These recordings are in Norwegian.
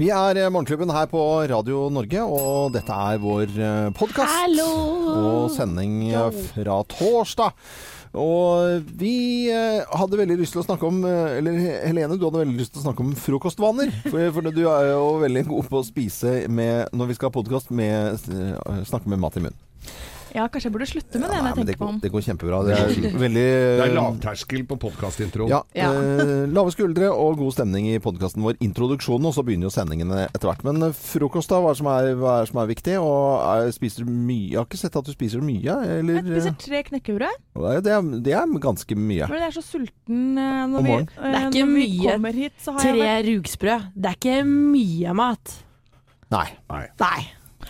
Vi er eh, Morgenklubben her på Radio Norge, og dette er vår podkast. Og sending eh, fra torsdag. Og vi eh, hadde veldig lyst til å snakke om eh, Eller Helene, du hadde veldig lyst til å snakke om frokostvaner. For, for du er jo veldig god på å spise med, når vi skal ha podkast, snakke med mat i munnen. Ja, kanskje jeg burde slutte med det når jeg Nei, men det, tenker på går, det går kjempebra. Det er veldig Det er lavterskel på podkastintroen. Ja, Ja. eh, lave skuldre og god stemning i podkasten vår. Introduksjonen, og så begynner jo sendingene etter hvert. Men eh, frokost, da? Hva er det som er, hva er, som er viktig? Og er, spiser du mye? Jeg har ikke sett at du spiser mye, eller? Jeg spiser tre knekkebrød. Det er, det er ganske mye. Men jeg er så sulten eh, når vi, eh, Det er ikke når vi mye. kommer hit. Så har jeg Tre vært, rugsprø. Det er ikke mye mat. Nei. Nei. Nei.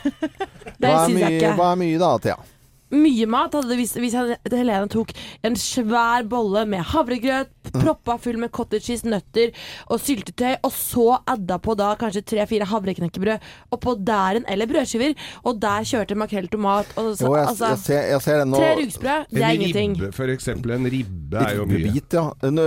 Det er, syns jeg ikke. hva er mye da, Thea? Mye mat hadde det hvis, hvis Helene tok en svær bolle med havregrøt, proppa full med cottage cheese, nøtter og syltetøy, og så adda på da kanskje tre-fire havreknekkebrød oppå der en eller brødskiver, og der kjørte makrell tomat og så, Jo, jeg, altså, jeg, ser, jeg ser det nå. Tre rugsbrød, det er En ingenting. ribbe, for eksempel. En ribbe er jo mye. Bit, ja. En,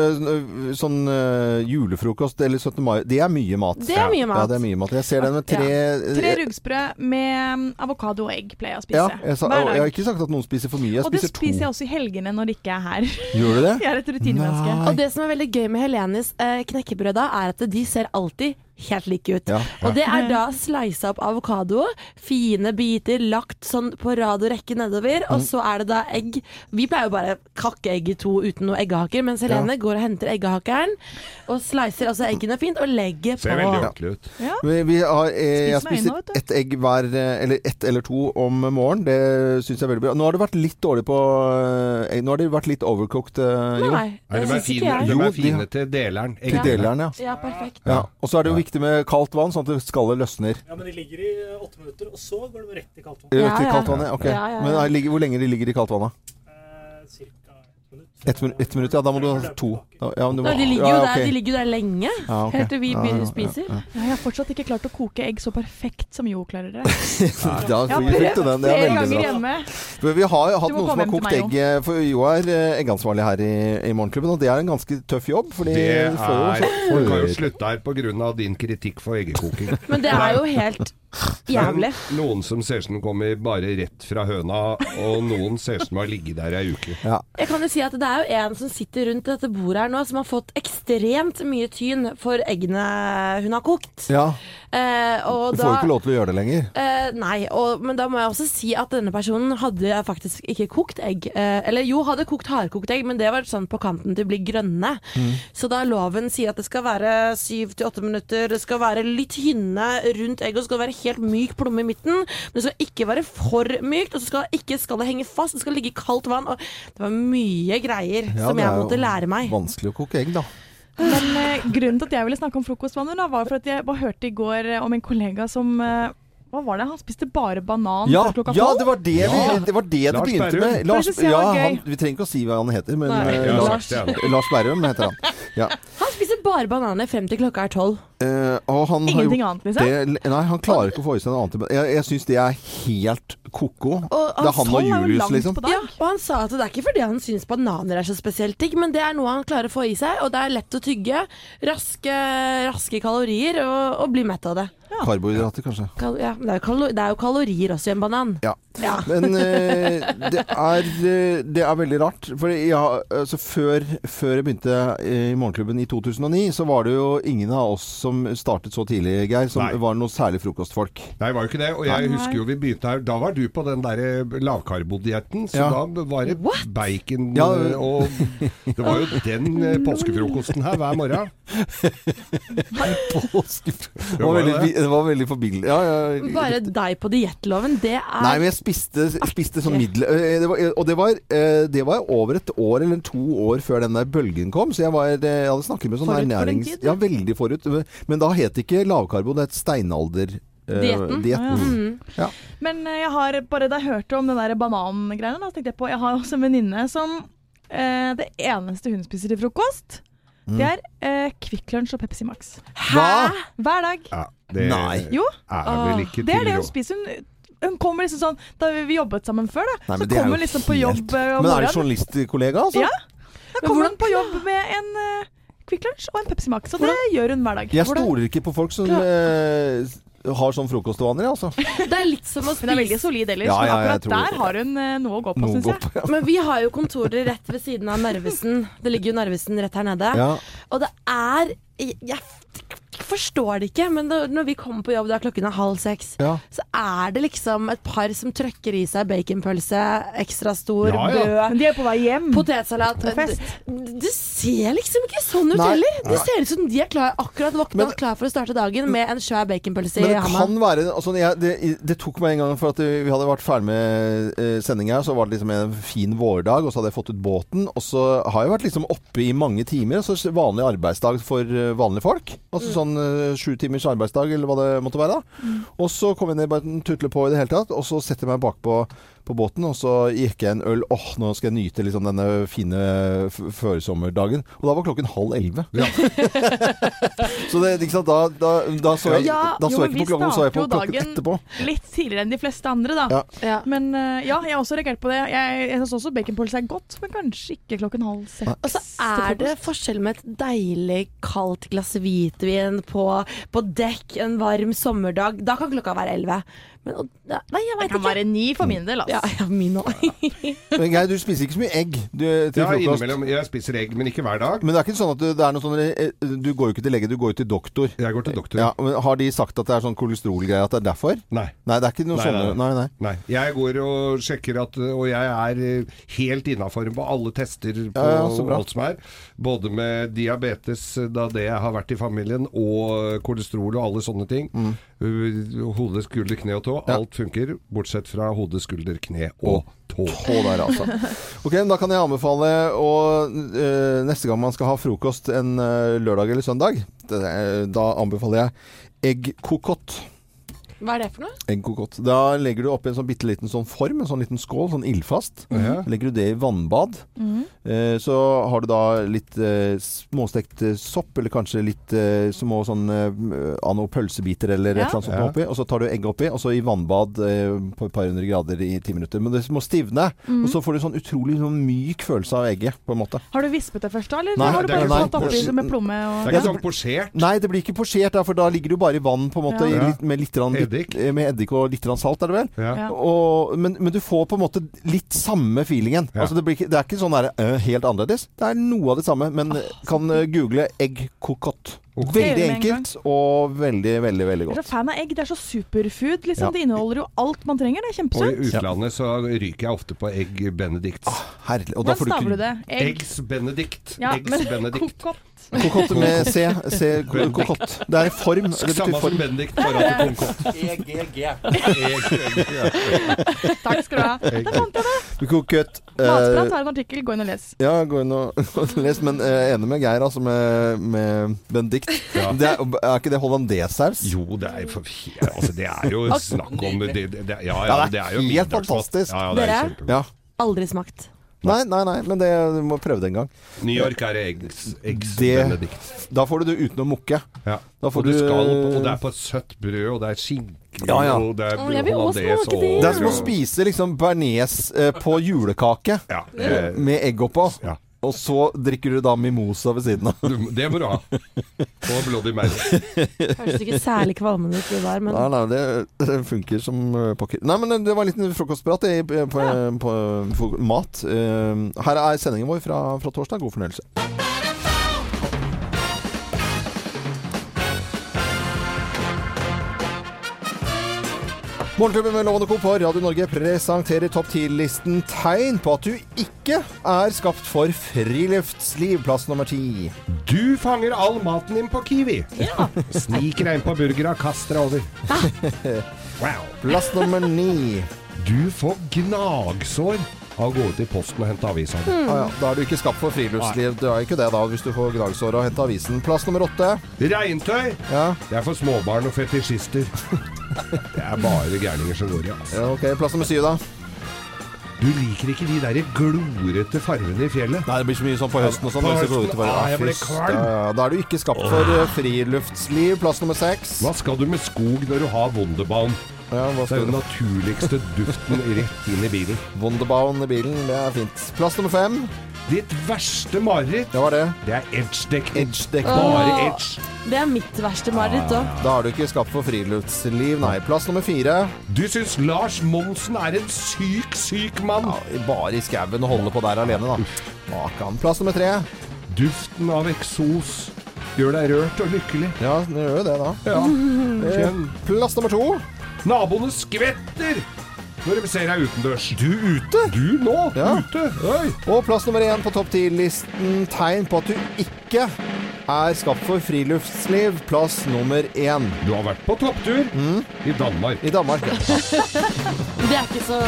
sånn uh, julefrokost eller 17. mai. Det er mye mat. Det er mye mat. Ja, det er mye mat. Jeg ser den med tre tre rugsbrød med mm, avokado og egg pleier jeg å spise. Ja, jeg, sa, Hver dag. jeg har ikke sagt at noen spiser for mye. Jeg Og det spiser to. jeg også i helgene når jeg ikke er her. Gjør du det? Jeg er et rutinemenneske. Og det som er veldig gøy med Helenes eh, knekkebrød da, er at de ser alltid helt like ut. Ja. Og det er da sleisa opp avokado, fine biter lagt sånn på rad og rekke nedover, og Mm. så er det da egg. Vi pleier jo bare kakke egg i to uten noe eggehaker, mens Helene går og henter eggehakeren og slicer altså eggene fint og legger Ser veldig på. ordentlig ut. Ja. Vi, vi har, eh, jeg spiser ett egg hver eh, Eller ett eller to om morgenen. Det syns jeg er veldig bra. Nå har det vært litt dårlig på eh, egg. Nå har det vært litt overcooked, eh, jo. Nei, Nei, det de syns ikke jeg. de er fine til deleren. Til deleren, ja. Ja, perfekt. ja. Og så er det jo viktig med kaldt vann, sånn at skallet løsner. Ja, men de ligger i åtte minutter, og så går de rett i kaldt vann. Rett Ja, i kaldt vann, ja. Ok. Ja, ja, ja. Men ligger- hvor lenge de ligger i kaldt vann, da? Ett minutt. et minutt, ja. Da må du ha to. Da- Ja, du må, Nei, de ligger jo ja, der, de ligger jo der lenge, Ja, okay. helt til vi begynner ja, å spise. ja, Ja, Jeg har fortsatt ikke klart å koke egg så perfekt som Jo klarer det. ja. Da Jeg har fikk du den. Det er veldig bra. vi har jo hatt noen som har kokt egg, eh, for Jo er eh, eggansvarlig her i, i Morgenklubben, og det er en ganske tøff jobb. Fordi Det du får jo er Folk har jo slutte her pga. din kritikk for eggekoking. Men det er jo helt jævlig. Noen som ser ut som de kommer bare rett fra høna, og noen ser ut som de har ligget der ei uke. Ja. Jeg kan jo si at Det er jo en som sitter rundt dette bordet her nå, som har fått ekstremt mye tyn for eggene hun har kokt. ja. Eh, og Du får da, jo ikke lov til å gjøre det lenger. Eh, nei, og, men da må jeg også si at denne personen hadde faktisk ikke kokt egg. Eh, eller jo, hadde kokt hardkokt egg, men det var sånn på kanten til å bli grønne. Mm. Så da loven sier at det skal være syv til åtte minutter, det skal være litt hinne rundt egget, og så skal det være helt myk plomme i midten. Men det skal ikke være for mykt, og så skal ikke skallet henge fast, det skal ligge i kaldt vann. Og det var mye greier Ja, som jeg måtte lære meg. Vanskelig å koke egg, da. Men eh, grunnen til at jeg ville snakke om frokostvaner, da, var for at jeg bare hørte i går eh, om en kollega som eh, Hva var det? Han spiste bare banan Ja, før klokka ja tolv? det var det, vi, Ja. det, var det det begynte Berrum. med. Lars, ja, han, vi trenger ikke å si hva han heter, men har Lars. Lars Berrum heter han. Ja. Han spiser bare bananer frem til klokka er tolv. Uh, og han Ingenting gjort annet, liksom? det, nei, han klarer ikke å få i seg noe annet. Jeg, jeg syns det er helt ko-ko. Det er han og jo Julius, liksom. Ja, og han sa at det er ikke fordi han syns bananer er så spesielt digg, men det er noe han klarer å få i seg, og det er lett å tygge. Raske, raske kalorier, og, og bli mett av det. Karbohydrater, kanskje. Kal ja, det, er det er jo kalorier også i en banan. Ja. Ja. Men uh, det, er, eh, det er veldig rart. For ja, altså, før, før jeg begynte i Morgenklubben i 2009, så var det jo ingen av oss som startet så tidlig, Geir, som Nei. var noe særlig frokostfolk. Nei, det var jo ikke det. Og jeg Nei. husker jo vi begynte her Da var du på den der lavkarbodietten, så Ja. da var det What? bacon Ja. eh, og Det var jo den eh, påskefrokosten her hver morgen. Påskefrokost Det Jo, var veldig, det? var veldig forbilledlig. Ja, ja, Bare deg på diettloven, det er Nei, men jeg spiste, spiste sånn middel... Det var, og det var, det var over et år eller to år før den der bølgen kom, så jeg, var, jeg hadde snakket med sånn Forut for ernærings... tid, Ja, veldig forut. Men da het det ikke lavkarbo, det het steinalder... eh, Dietten. ja. Mm. Ja. Men jeg har bare da jeg hørte om den der banangreiene, da tenkte jeg på Jeg har også en venninne som eh, Det eneste hun spiser til frokost, Mm. det er eh, Kvikk Lunsj og Pepsi Max. Hva? Hver dag. Ja, det Nei. Jo. er vel ikke Det er det hun spiser. Hun, hun kommer liksom sånn Da vi jobbet sammen før, da, Nei, så det er kom jo hun liksom på jobb om morgenen. Men er det journalistkollega, altså? Ja. Da kommer hun på jobb med en uh, Kvikk Lunsj og en Pepsi Max. Og det gjør hun hver dag. Jeg stoler ikke på folk som uh, har sånn frokostvaner, altså. Det er litt som å spise. Men det er veldig solid ellers, Ja, ja, akkurat der har hun uh, noe å gå på, syns jeg. Ja. Men vi har jo kontoret rett ved siden av Narvesen. Det ligger jo Narvesen rett her nede. Ja. Og det er Jeg, jeg forstår det ikke, men da- når vi kommer på jobb da klokken er halv seks, Ja. så er det liksom et par som trøkker i seg baconpølse, ekstra stor, Ja, ja. brød, Men de er på vei hjem. potetsalat. Det, ser liksom ikke sånn ut Nei. heller. Det ser ut som de er klar, akkurat våkna og klar for å starte dagen med en svær baconpølse i det handa. altså, det, det tok meg en gang for at vi hadde vært ferdig med eh, sending her, så var det liksom en fin vårdag, og så hadde jeg fått ut båten. Og så har jeg vært liksom oppe i mange timer. Så vanlig arbeidsdag for eh, vanlige folk. Altså sånn eh, sju timers arbeidsdag, eller hva det måtte være. da. Og så kom jeg ned bare en tutle på i det hele tatt, og så setter jeg meg bakpå på båten, og så gikk jeg en øl. Åh, nå skal jeg nyte liksom denne fine førsommerdagen. Og da var klokken halv elleve. Ja. så det, ikke sant, da, da, da så jeg, Ja, da så jo, jeg ikke på klokken, så jeg på starter jo klokken dagen- etterpå. Litt tidligere enn de fleste andre, da. Ja. Ja. Men eh, ja, jeg har også reagert på det. Jeg, jeg syns også baconpølse er godt, men kanskje ikke klokken halv seks. Og så er det forskjell med et deilig kaldt glass hvitvin på, på dekk en varm sommerdag. Da kan klokka være elleve. Men og- Nei, jeg Det kan være ni for min del, altså. ja, min òg. Men Geir, du spiser ikke så mye egg du, til Ja, frokost. innimellom. Jeg spiser egg, men ikke hver dag. Men det er ikke sånn at du, det er noe sånn eh, Du går jo ikke til lege, du går jo til doktor. Jeg går til doktor. Ja, men Har de sagt at det er sånn kolesterolgreie, at det er derfor? Nei. Nei, det er ikke noe Nei, sånne nei, Nei, nei. Nei. Jeg går og sjekker at Og jeg er eh, helt innafor på alle tester på Ja, ja, alt som er. Både med diabetes, da det har vært i familien, og kolesterol og alle sånne ting. Uh, Hode, skulder, kne og tå. Alt funker, bortsett fra hode, skulder, kne og tå. tå der, altså. Ok, Da kan jeg anbefale å eh, Neste gang man skal ha frokost en eh, lørdag eller søndag, det, da anbefaler jeg eggkokott. Hva er det for noe? Eggkokott. Da legger du oppi en sånn bitte liten sånn form, en sånn liten skål, sånn ildfast. Ja. Legger du det i vannbad. Mhm. Eh, så har du da litt eh, småstekt eh, sopp, eller kanskje litt eh, små sånn eh, pølsebiter eller et eller annet sånt Ja. oppi. Og så tar du egget oppi, og så i vannbad eh, på et par hundre grader i ti minutter. Men det må stivne. Mhm. Og så får du sånn utrolig sånn myk følelse av egget, på en måte. Har du vispet det først, da? Eller Nei, har du bare tatt oppi med plomme Det er ikke sånn posjert. Nei, det blir ikke posjert, for da ligger du bare i vann, på en måte, Ja. i litt, med litt grann, Eddik. eh, med eddik og litt salt, er det vel? Ja. Og, men, men du får på en måte litt samme feelingen. Ja. Altså det, blir det er ikke sånn der, uh, helt annerledes. Det er noe av det samme, men kan øh, google egg kokott. Okay. Veldig enkelt og veldig, veldig veldig godt. Jeg er så fan av egg. Det er så superfood. Liksom. Ja. Det inneholder jo alt man trenger. Det er Og i utlandet så ryker jeg ofte på egg benedict. Herlig. Og da Hvordan får du staver du ikke det? Egg? Eggs benedict. Ja, Eggs benedict. Kokott. kokott med C. C kokott. Det er form. Det betyr Samme som Bendik, bare at det kom Takk skal du ha. Der fant jeg det. Kokott. Matprat Eh, har en artikkel. Gå inn og les. ja, gå inn og les. Men uh, er enig med Geir, altså, med, med Bendikt. Ja. Det er, er ikke det hollandesaus? Jo, det er, for, altså, det er jo snakk om det, det, det, Ja, Ja, det er er jo helt fantastisk. Ja, ja, det er Dere? Aldri smakt. Nei, nei, nei, men det, du må prøve det en gang. New York er eggs, eggs Det- benedict. Da får du det uten å mukke. Ja. Da får og, du du- skal, og det er på søtt brød, og det er skinke, Ja, ja. og det er hollandaise det. og Det er som å spise liksom bearnés eh, på julekake Ja, med egg oppå. Ja. Og så drikker du da mimosa ved siden av. det må du ha. Og Bloody Mary. Høres ikke særlig kvalmende ut det der, men Nei, nei, det, det funker som eh, pokker. Nei, men det var en liten frokostprat i- på, på, på, på mat. Eh, Her er sendingen vår fra, fra torsdag. God fornøyelse. Morgenklubben med Lovende Co. på Radio Norge presenterer topp 10-listen tegn på at du ikke er skapt for friluftsliv. Plass nummer ti. Du fanger all maten din på Kiwi. Ja. Sniker deg inn på burgera, kaster deg over. Wow. Plass nummer ni. Du får gnagsår av å gå ut i posten og hente avisene. Ah, ja. Da er du ikke skapt for friluftsliv. Du er ikke det da, hvis du får gnagsår og henter avisen. Plass nummer åtte. Regntøy, Ja. det er for småbarn og fetisjister. Det er bare gærninger som går i. Altså. ja, ok. Plass nummer syv, da. Du liker ikke de der glorete fargene i fjellet. Nei, det blir så mye sånn på høsten og sånn. På høsten, ah, jeg Ja, ble kvalm. ja, ja. Da er du ikke skapt for eh, friluftsliv. Plass nummer seks. Hva skal du med skog når du har Wunderbaum? Ja, hva Det er jo den naturligste duften rett inn i bilen. Wunderbaum i bilen, det er fint. Plass nummer fem. Ditt verste mareritt, Det var det. det er edge-dekning. Edge-dekning. Bare edge. Det er mitt verste mareritt òg. Da er du ikke skapt for friluftsliv, nei. Plass nummer fire. Du syns Lars Monsen er en syk, syk mann. Ja, bare i skauen og holde på der alene, da. Makan. Plass nummer tre. Duften av eksos gjør deg rørt og lykkelig. Ja, det gjør jo det, da. Ja. Eh, Plass nummer to. Naboene skvetter når de ser deg utendørs. Du ute? Du nå, Ja. ute. Oi. Og plass nummer én på topp ti-listen. Tegn på at du ikke er skapt for friluftsliv. Plass nummer én. Du har vært på topptur i Danmark. I Danmark. Ja. Det er ikke så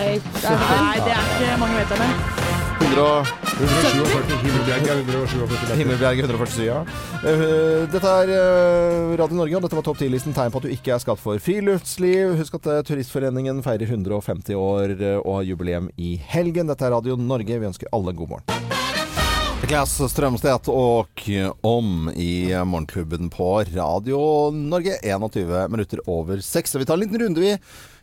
høyt. Nei, det er ikke mange vet det. 100 og 147 Himmelbjerg er 147 meter. Himmelbjerg 147, ja. Eh, dette er eh, Radio Norge, og dette var topp 10-listen tegn på at du ikke er skapt for friluftsliv. Husk at eh, Turistforeningen feirer 150 år og har jubileum i helgen. Dette er Radio Norge. Vi ønsker alle en god morgen. Niklas Strømstedt og om i Morgenklubben på Radio Norge. 21 minutter over seks. Vi tar en liten runde, vi.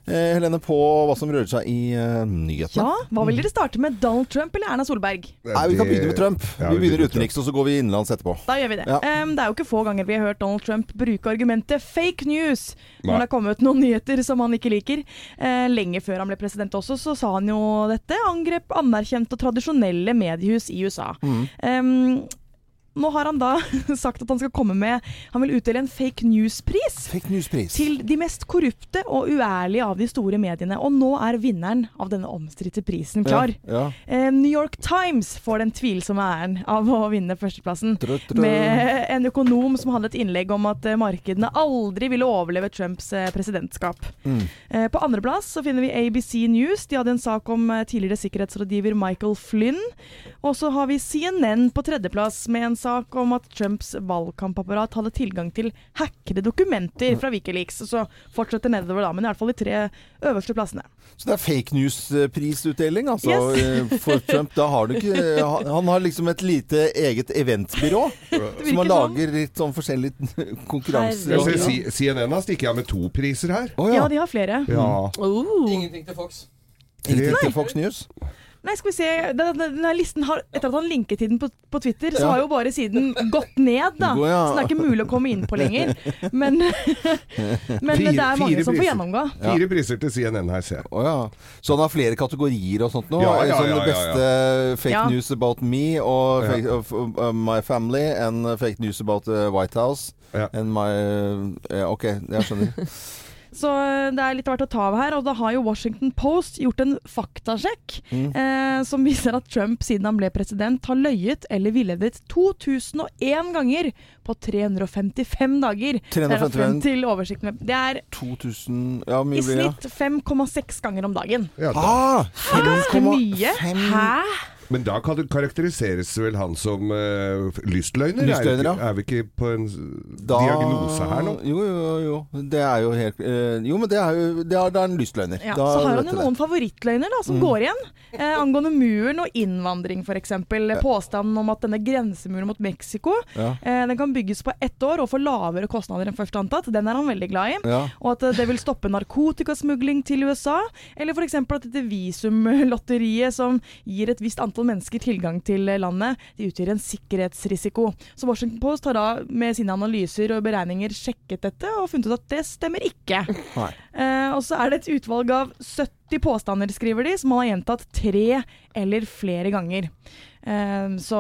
Eh, Helene, på hva som rører seg i eh, nyhetene. Ja, Hva vil dere starte med? Donald Trump eller Erna Solberg? Nei, Vi kan begynne med Trump. Ja, vi begynner med Trump. utenriks, og så går vi innenlands etterpå. Da gjør vi det. Ja. Um, det er jo ikke få ganger vi har hørt Donald Trump bruke argumentet fake news Nei. når det har kommet noen nyheter som han ikke liker. Uh, lenge før han ble president også, så sa han jo dette. Angrep anerkjente og tradisjonelle mediehus i USA. Mm. Em, nå har han da sagt at han skal komme med Han vil utdele en fake news-pris. News-pris. Til de mest korrupte og uærlige av de store mediene. Og nå er vinneren av denne omstridte prisen klar. Ja, ja. Eh, New York Times får den tvilsomme æren av å vinne førsteplassen. Trø, trø. Med en økonom som hadde et innlegg om at eh, markedene aldri ville overleve Trumps eh, presidentskap. Mm. Eh, På andreplass så finner vi ABC News. De hadde en sak om eh, tidligere sikkerhetsrådgiver Michael Flynn. Og så har vi CNN på tredjeplass med en sak om at Trumps valgkampapparat hadde tilgang til hackede dokumenter fra Wikileaks. Og så fortsetter nedover da, men i hvert fall de tre øverste plassene. Så det er fake news-prisutdeling, altså, Yes. eh, for Trump. Da har du ikke Han han har liksom et lite eget eventbyrå som han sånn. lager litt sånn forskjellige konkurranser. Jeg og- ser CNN har stikket av med to priser her. Oh, Ja, ja. de har flere. Ja. Oh. Ingenting til Fox. Ingenting til Fox News. Nei, skal vi se. Den, den, denne listen har, Etter at han linket til den på, på Twitter, så Ja. har jo bare siden gått ned, da. God, ja. Så den er ikke mulig å komme inn på lenger. Men, men Fire- det er mange som får gjennomgå. Ja. Fire priser til CNN her, ser jeg. Oh, ja. Så han har flere kategorier og sånt nå? Ja, ja, sånn ja, ja, beste fake Ja. news about me og fake, uh, my family and fake news about uh, White House. Ja. And my uh, OK, jeg skjønner. Så eh, det er litt verdt å ta av her. Og da har jo Washington Post gjort en faktasjekk Mm. eh, som viser at Trump siden han ble president har løyet eller villedet 2001 ganger på 355 dager. Det er da 355. frem til oversikten. Det er 2000 Ja, i blir det? snitt 5,6 ganger om dagen. Ja, da. Ah! Ganske mye. 5,5 Hæ? Men da kan det karakteriseres vel han som uh, lystløgner? Lystløgner, er, vi ja. ikke, er vi ikke på en Da- diagnose her nå? Jo, jo, jo. Det er jo helt uh, Jo, men det er jo det er, det er en lystløgner. Ja, Da så har han jo noen det. favorittløgner da, som går igjen. Eh, angående muren og innvandring, f.eks. Påstanden om at denne grensemuren mot Mexico Ja. eh, den kan bygges på ett år og få lavere kostnader enn først antatt. Den er han veldig glad i. Ja. Og at eh, det vil stoppe narkotikasmugling til USA. Eller f.eks. at dette visumlotteriet som gir et visst antall mennesker tilgang til landet, de utgjør en sikkerhetsrisiko. Så Washington Post har da med sine analyser og beregninger sjekket dette og funnet ut at det stemmer ikke. Eh, og så er det et utvalg av 70 påstander, skriver de, som man har gjentatt tre eller flere ganger. Eh, så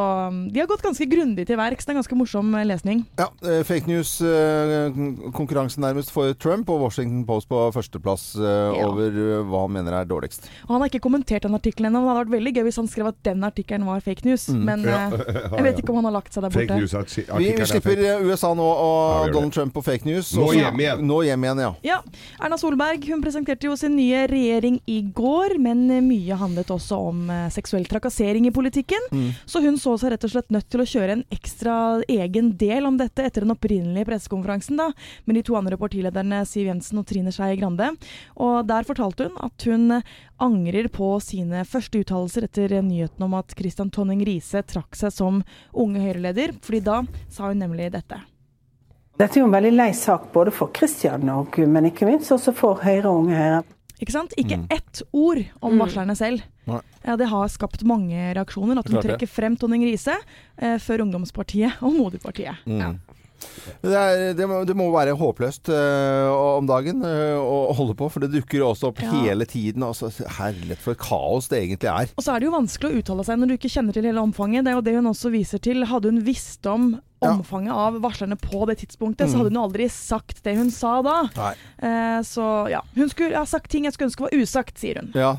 de har gått ganske grundig til verks. Det er en ganske morsom eh, lesning. Ja, eh, fake news-konkurransen nærmest for Trump og Washington Post på førsteplass eh, Ja. over eh, hva han mener er dårligst. Og han har ikke kommentert den artikkelen ennå. men Det hadde vært veldig gøy hvis han skrev at den artikkelen var fake news. Mm. Men Ja. eh, jeg vet ikke om han har lagt seg der borte. news Vi, vi er slipper eh, USA nå og Ja, Donald Trump på fake news. Nå hjem igjen. Nå hjem igjen, ja. Ja, Erna Solberg hun presenterte jo sin nye regjering i går, men eh, mye handlet også om eh, seksuell trakassering i politikken. Mm. Så hun så seg rett og slett nødt til å kjøre en ekstra egen del om dette etter den opprinnelige pressekonferansen da, med de to andre partilederne Siv Jensen og Trine Skei Grande. Og der fortalte hun at hun angrer på sine første uttalelser etter nyheten om at Christian Tonning Riise trakk seg som unge Høyre-leder, fordi da sa hun nemlig dette. Dette er jo en veldig lei sak både for Kristian, og, men ikke minst også for Høyre og Unge Høyre. Ikke sant? Ikke Mm. ett ord om Mm. varslerne selv. Ja, det har skapt mange reaksjoner at hun trekker frem Tonning Riise eh, før Ungdomspartiet og Moderpartiet. Mm. Det, er, det, må, det må være håpløst øh, om dagen øh, å holde på, for det dukker også opp Ja. hele tiden. Altså, herlighet for kaos det egentlig er. Og så er det jo vanskelig å uttale seg når du ikke kjenner til hele omfanget. Det er jo det hun også viser til. Hadde hun visst om Ja. omfanget av varslerne på det tidspunktet, Mm. så hadde hun aldri sagt det hun sa da. Eh, så ja, hun skulle ha sagt ting jeg skulle ønske var usagt, sier hun. Ja.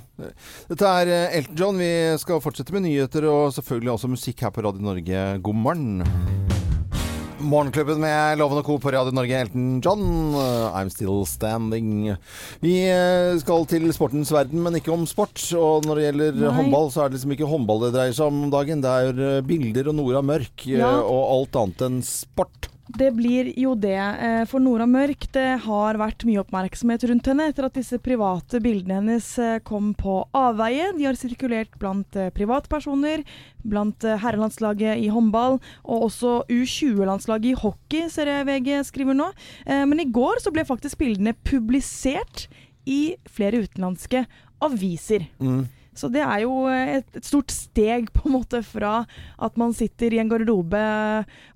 Dette er eh, Elton John. Vi skal fortsette med nyheter og selvfølgelig også musikk her på Radio Norge. God morgen. Morgenklubben med Loven og Co. på Radio Norge. Elton John, eh, I'm Still Standing. Vi eh, skal til sportens verden, men ikke om sport. Og når det gjelder Nei. håndball, så er det liksom ikke håndball det dreier seg om om dagen. Det er eh, bilder og Nora Mørk Ja. og alt annet enn sport. Det blir jo det. eh, For Nora Mørk det har vært mye oppmerksomhet rundt henne etter at disse private bildene hennes eh, kom på avveie. De har sirkulert blant eh, privatpersoner, blant herrelandslaget i håndball og også U20-landslaget i hockey, ser jeg VG skriver nå. Men i går så ble faktisk bildene publisert i flere utenlandske aviser. Mm. Så det er jo et, et stort steg på en måte fra at man sitter i en garderobe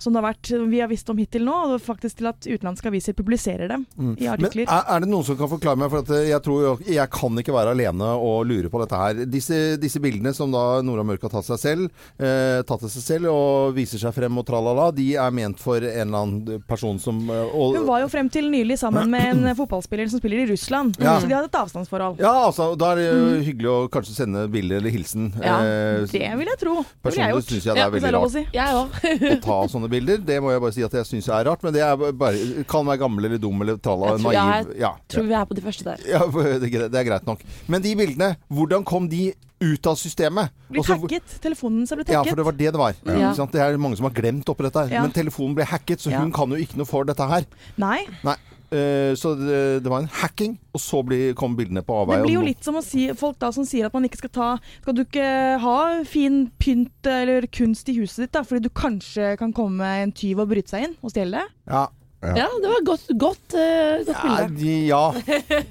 som det har vært, vi har visst om hittil nå, og faktisk til at utenlandske aviser publiserer dem Mm. i Men artikler. er, er det noen som kan forklare meg, for eh, jeg tror jeg kan ikke være alene og lure på dette her. Disse, disse bildene som da Nora Mørk har tatt seg selv, eh, tatt til seg selv og viser seg frem og tralala, de er ment for en eller annen person som eh, og, Hun var jo frem til nylig sammen med en fotballspiller som spiller i Russland, Ja. så de hadde et avstandsforhold. Ja, altså, da er det jo hyggelig å kanskje sende bilde eller hilsen. Mm. Ja, Eh, Det vil jeg tro. Personlig syns jeg det er veldig rart si. Å ta sånne bilder. Det må jeg bare si at jeg syns er rart, men det er bare, kan være gammel eller dum eller tralla, Jeg tror jeg. Ja. Tror vi er på de første der. Ja, det er greit- nok. Men de bildene, hvordan kom de ut av systemet? Blir Og hacket. Telefonen ble hacket. Ja, for det var det det var. Ja. Ikke sant? Det er mange som har glemt oppi dette. her. Ja. Men telefonen ble hacket, så Ja. hun kan jo ikke noe for dette her. Nei. Nei. Eh, så det, det var en hacking, og så bli, kom bildene på avveie. Det blir jo litt som å si folk da som sier at man ikke skal ta Skal du ikke ha fin pynt eller kunst i huset ditt da, fordi du kanskje kan komme en tyv og bryte seg inn og stjele det? Ja. Ja, det var godt, godt, uh, godt Ja, bilde. de, ja.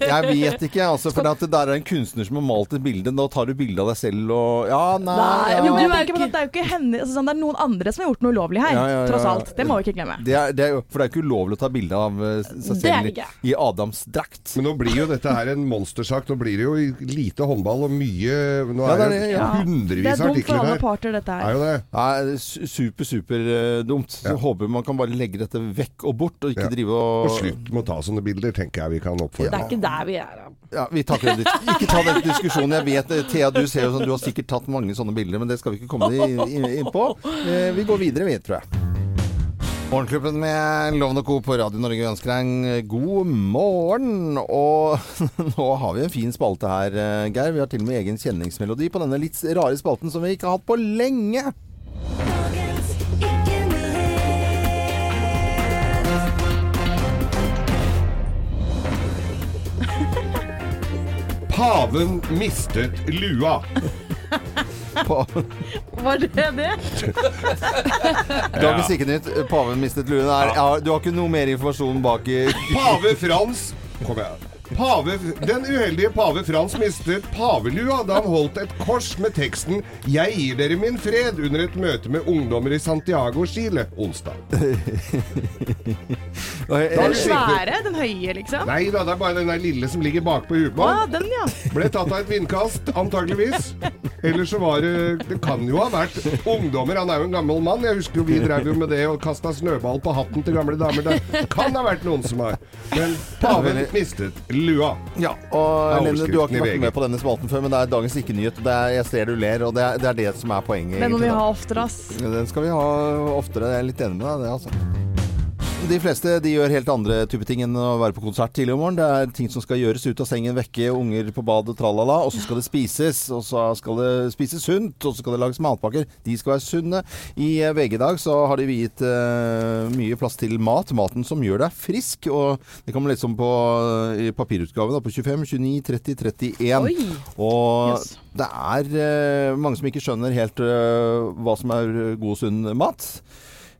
Jeg vet ikke, altså. For det der er en kunstner som har malt et bilde. Da tar du bilde av deg selv og Ja, nei, Nei, ja. Jo, Du er ikke- Det er jo ikke henne, altså, sånn, det er noen andre som har gjort noe ulovlig her, Ja, ja, ja, tross alt. Det må vi ikke glemme. det er, det er, for det er ikke ulovlig å ta bilde av eh, seg er selv i, Adams drakt. Men nå blir jo dette her en monstersak. Nå blir det jo lite håndball og mye Nå Ja, er det er det, det, jo ja. Det er dumt for alle parter, dette Er her. jo det. Nei, det er su- super, super eh, dumt. Så håper man kan bare legge dette vekk og bort, og ikke Ja. drive Og og slutt med å ta sånne bilder, tenker jeg vi kan Det er ikke der vi er. da. Ja, vi tar ikke, ikke ta den diskusjonen. Jeg vet, eh, Thea, du ser jo sånn, du har sikkert tatt mange sånne bilder, men det skal vi ikke komme inn, på. Eh, vi går videre, vi, tror jeg. Morgenklubben med Loven og Co. på Radio Norge ønsker deg en god morgen. Og nå har vi en fin spalte her, eh, Geir. Vi har til og med egen kjenningsmelodi på denne litt rare spalten som vi ikke har hatt på lenge. Paven mistet lua. Paven. Var det det? Dagens Ikke Nytt. Paven mistet luen. Er, ja, du har ikke noe mer informasjon bak i Pave Frans Kom igjen. Pave, den uheldige pave Frans mistet pavelua da han holdt et kors med teksten 'Jeg gir dere min fred' under et møte med ungdommer i Santiago, Chile onsdag. Den svære, den høye, liksom? Nei da, det er bare den der lille som ligger bakpå huet på ah, den, ja. Ble tatt av et vindkast, antageligvis. Eller så var det Det kan jo ha vært ungdommer. Han er jo en gammel mann. Jeg husker jo vi drev jo med det og kasta snøball på hatten til gamle damer. Det kan ha vært noen som har. Men paven mistet lua. Ja, og Lene, du har ikke vært med på denne spalten før, men det er dagens ikke-nyhet. det er- Jeg ser du ler, og det er det, er det som er poenget. Den må vi ha oftere, ass. Den skal vi ha oftere. Jeg er litt enig med deg i det, altså. De fleste de gjør helt andre type ting enn å være på konsert tidlig om morgenen. Det er ting som skal gjøres ut av sengen, vekke unger på badet, tralala. Og så skal det spises. Og så skal det spises sunt, og så skal det lages matpakker. De skal være sunne. I eh, VG i dag så har de viet uh, mye plass til mat. Maten som gjør deg frisk. Og det kommer liksom på i papirutgaven da, på 25, 29, 30, 31. Oi. Og Yes. det er uh, mange som ikke skjønner helt hva som er god, sunn mat.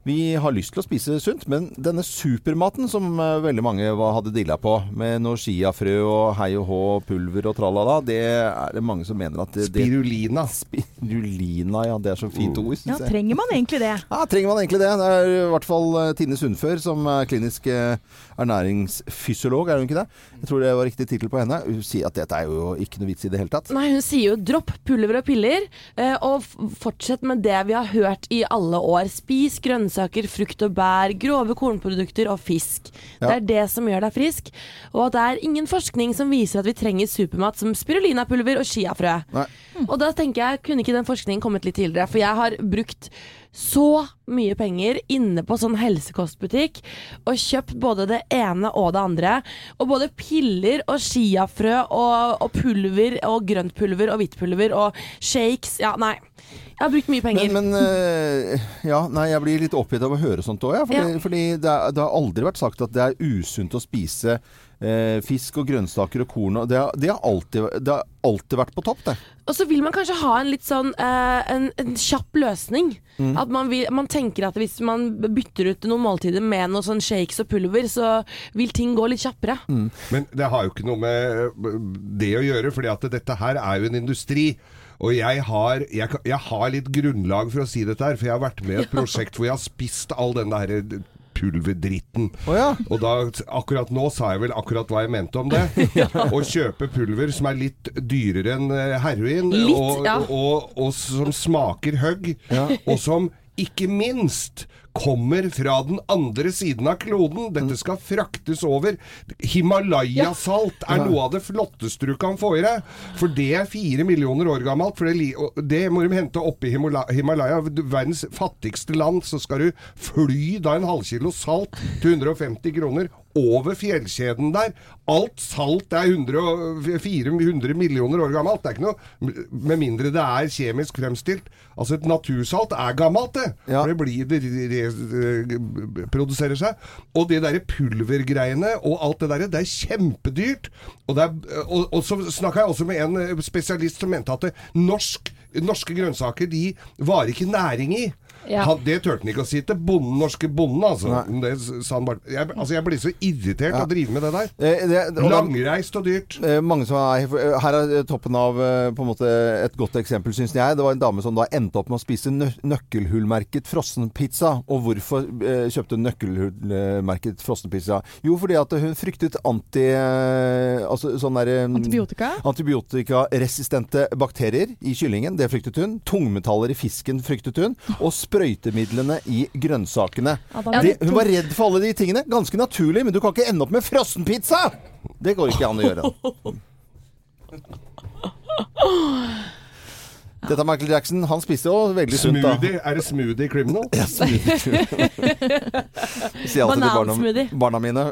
Vi har lyst til å spise sunt, men denne supermaten som eh, veldig mange hadde dilla på, med noe chiafrø og hei og hå, pulver og tralala, det er det mange som mener at det, det Spirulina. Spirulina, ja. Det er så fint ord, Ja, syns jeg. trenger man egentlig det? Ja, trenger man egentlig det? Det er i hvert fall eh, Tine Sundfør, som er klinisk eh, ernæringsfysiolog, er hun ikke det? Jeg tror det var riktig tittel på henne. Hun sier at dette er jo ikke noe vits i det hele tatt. Nei, hun sier jo dropp pulver og piller, eh, og fortsett med det vi har hørt i alle år. Spis grønnsaker, frukt og bær, grove kornprodukter og fisk. Det er det som gjør deg frisk. Og det er ingen forskning som viser at vi trenger supermat som spirulinapulver og chiafrø. Og da tenker jeg, kunne ikke den forskningen kommet litt tidligere? For jeg har brukt så mye penger inne på sånn helsekostbutikk og kjøpt både det ene og det andre. Og både piller og chiafrø og, og pulver og grønt pulver og hvitt pulver og shakes. Ja, nei. Jeg har brukt mye penger. Men, men øh, ja, nei, jeg blir litt oppgitt av å høre sånt òg, ja, fordi, Ja. fordi det, det har aldri vært sagt at det er usunt å spise eh, fisk og grønnsaker og korn. Og det, har, det, har alltid, det har alltid vært på topp, det. Og så vil man kanskje ha en litt sånn eh, en, en kjapp løsning. Mm. At man, vil, man tenker at hvis man bytter ut noen måltider med noen sånn shakes og pulver, så vil ting gå litt kjappere. Mm. Men det har jo ikke noe med det å gjøre, fordi at dette her er jo en industri. Og jeg har, jeg, kan- jeg har litt grunnlag for å si dette her, for jeg har vært med i et prosjekt hvor jeg har spist all den der pulverdritten. Oh, ja. Og da, akkurat nå sa jeg vel akkurat hva jeg mente om det. Å kjøpe pulver som er litt dyrere enn eh, heroin, Litt, og, ja. og, og, som smaker høgg, og som ikke minst kommer fra den andre siden av kloden. Dette skal fraktes over. Himalaya-salt er noe av det flotteste du kan få i deg. For det er fire millioner år gammelt. For det, det må de hente oppe i Himalaya. Verdens fattigste land. Så skal du fly da en halvkilo salt til 150 kroner over fjellkjeden der. Alt salt er 100, 400 millioner år gammelt. Det er ikke noe Med mindre det er kjemisk fremstilt. Altså et natursalt er gammelt, det. Ja. For det blir det re- produserer seg. Og de derre pulvergreiene og alt det derre, det er kjempedyrt. Og, det er, og, og så snakka jeg også med en eh, spesialist som mente at norsk, norske grønnsaker de varer ikke næring i. Ja. Han, det turte han ikke å si til bonden, norske bonden, altså. Det sa han bare. Jeg, altså. jeg blir så irritert av å drive med det der. Eh, det, og det- Langreist og dyrt. Eh, mange som er, her er toppen av eh, på en måte et godt eksempel, syns jeg. Det var en dame som da endte opp med å spise nø nøkkelhullmerket frossenpizza. Og hvorfor eh, kjøpte hun nøkkelhullmerket frossenpizza? Jo, fordi at hun fryktet anti... Eh, altså sånn derre Antibiotika? Antibiotikaresistente bakterier i kyllingen, det fryktet hun. Tungmetaller i fisken fryktet hun. Og sprøytemidlene i grønnsakene. Det hun var redd for alle de tingene. Ganske naturlig, men du kan ikke ende opp med frossenpizza! Det går ikke an å gjøre. Dette er Michael Jackson. Han spiste jo veldig sunt, da. Er det smoothie criminal? Ja, smoothie. Sier alltid til barna mine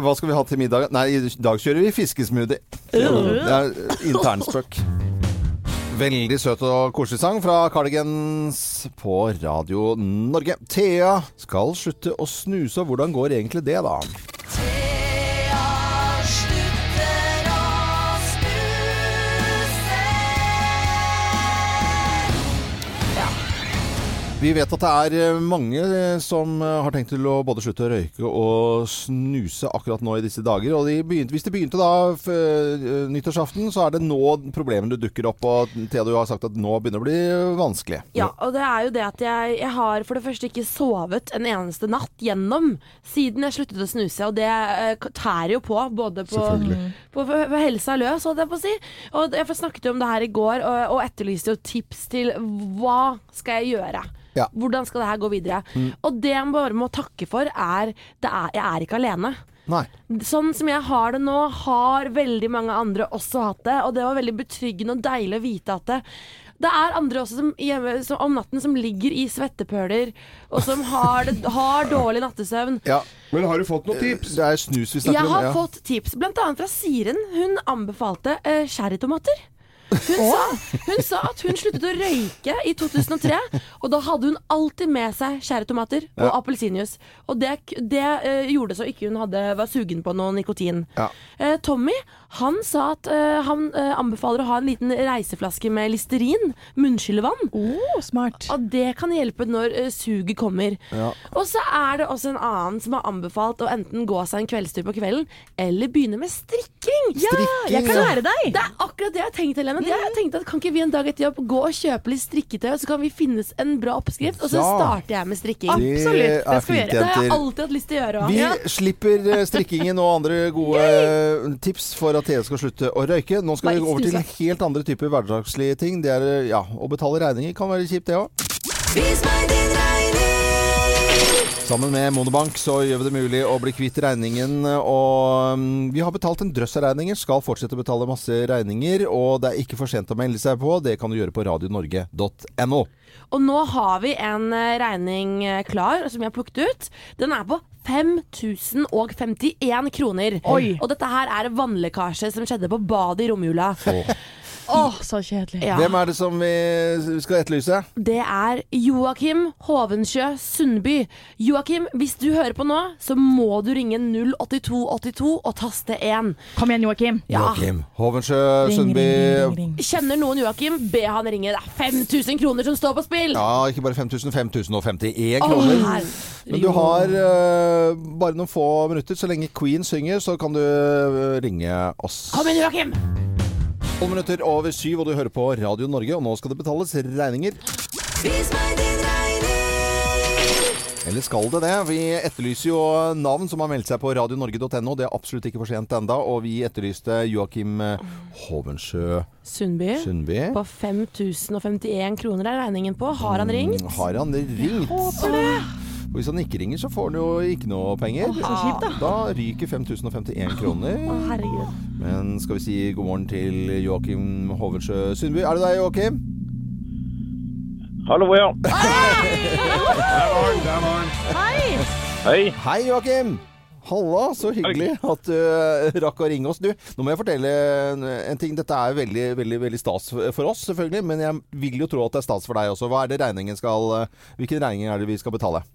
Hva skal vi ha til middag? Nei, i dag kjører vi fiskesmoothie. Det er internspøk. Veldig søt og koselig sang fra Cardigans på Radio Norge. Thea skal slutte å snuse. og Hvordan går egentlig det, da? Vi vet at det er eh, mange eh, som eh, har tenkt til å både slutte å røyke og snuse akkurat nå i disse dager. Og de begynte, hvis de begynte da f nyttårsaften, så er det nå problemene dukker opp. Og Thea, du har sagt at nå begynner det å bli vanskelig. Ja, og det er jo det at jeg, jeg har for det første ikke sovet en eneste natt gjennom siden jeg sluttet å snuse, og det tærer jo på, både på, på, på, på helsa løs, holdt jeg på å si. Og jeg snakket jo om det her i går, og, og etterlyste jo tips til hva skal jeg gjøre? Ja. Hvordan skal det her gå videre? Og det jeg bare må takke for, er, at er jeg er ikke alene. Nei. Sånn som jeg har det nå, har veldig mange andre også hatt det. Og det var veldig betryggende og deilig å vite at det, det er andre også som, hjemme, som, om natten som ligger i svettepøler, og som har, det, har dårlig nattesøvn. Ja, Men har du fått noen tips? det er snus vi snakker Jeg om. har ja. fått tips, bl.a. fra Siren. Hun anbefalte eh, cherrytomater. Hun sa, hun sa at hun sluttet å røyke i 2003, og da hadde hun alltid med seg skjære tomater og Ja. appelsinjuice. Og det, det uh, gjorde så ikke hun hadde, var sugen på noe nikotin. Ja. Uh, Tommy han sa at uh, han uh, anbefaler å ha en liten reiseflaske med Listerin, munnskyllevann. Oh, smart. Og det kan hjelpe når uh, suget kommer. Ja. Og så er det også en annen som har anbefalt å enten gå seg en kveldstur på kvelden, eller begynne med strikking. Strikking, Jeg kan ja. lære deg! Det er akkurat det jeg har tenkt, Helene. Mm. Jeg tenkte at Kan ikke vi en dag etter jobb gå og kjøpe litt strikketøy, og så kan vi finnes en bra oppskrift, og så Ja. starter jeg med strikking. Absolutt, det er skal vi gjøre. Det har jeg alltid hatt lyst til å gjøre òg. Vi slipper eh, strikkingen og andre gode tips for at Thea skal slutte å røyke. Nå skal vi over til helt andre typer hverdagslige ting. Det er ja, å betale regninger kan være kjipt, det òg. Vis meg din. Sammen med Monobank så gjør vi det mulig å bli kvitt regningen. Og mm, vi har betalt en drøss av regninger, skal fortsette å betale masse regninger. Og det er ikke for sent å melde seg på. Det kan du gjøre på radionorge.no. Og nå har vi en eh, regning eh, klar som vi har plukket ut. Den er på 5051 kroner. Oi. Og dette her er vannlekkasje som skjedde på badet i romjula. Åh, så kjedelig. Ja. Hvem er det som vi skal etterlyse? Det er Joakim Hovensjø Sundby. Joakim, hvis du hører på nå, så må du ringe 08282 og taste 1. Kom igjen, Joakim. Ja. Joakim Hovensjø Ring, Sundby. ring, ring, ring. Kjenner noen Joakim, be han ringe. Det er 5000 kroner som står på spill! Ja, ikke bare 5000, 5051 Åh, kroner. herregud. Men du har uh, bare noen få minutter. Så lenge Queen synger, så kan du eh, ringe oss. Kom igjen, Joakim! 12 minutter over syv, og du hører på Radio Norge, og nå skal det betales regninger. Vis meg din regning. Eller skal det det? Vi etterlyser jo navn som har meldt seg på radionorge.no. Det er absolutt ikke for sent enda, og vi etterlyste Joakim eh, Hovensjø Sundby. Sundby. På 5051 kroner er regningen på. Har han ringt? Mm, Har han ringt? Jeg Håper det. Og hvis han ikke ringer, så får han jo ikke noe penger. Så kjipt, da. Da ryker 5051 kroner. Å, herregud. Men skal vi si god morgen til Joakim Hovensjø Sundby. Er det deg, Joakim? Hallo, ja. Der var den, der var den. Hei. Hei, Joakim! Halla, så hyggelig at du eh, rakk å ringe oss. Du, nå må jeg fortelle en, en ting. Dette er veldig, veldig, veldig stas for oss, selvfølgelig. Men jeg vil jo tro at det er stas for deg også. Hva er det regningen skal eh, Hvilken regning er det vi skal betale?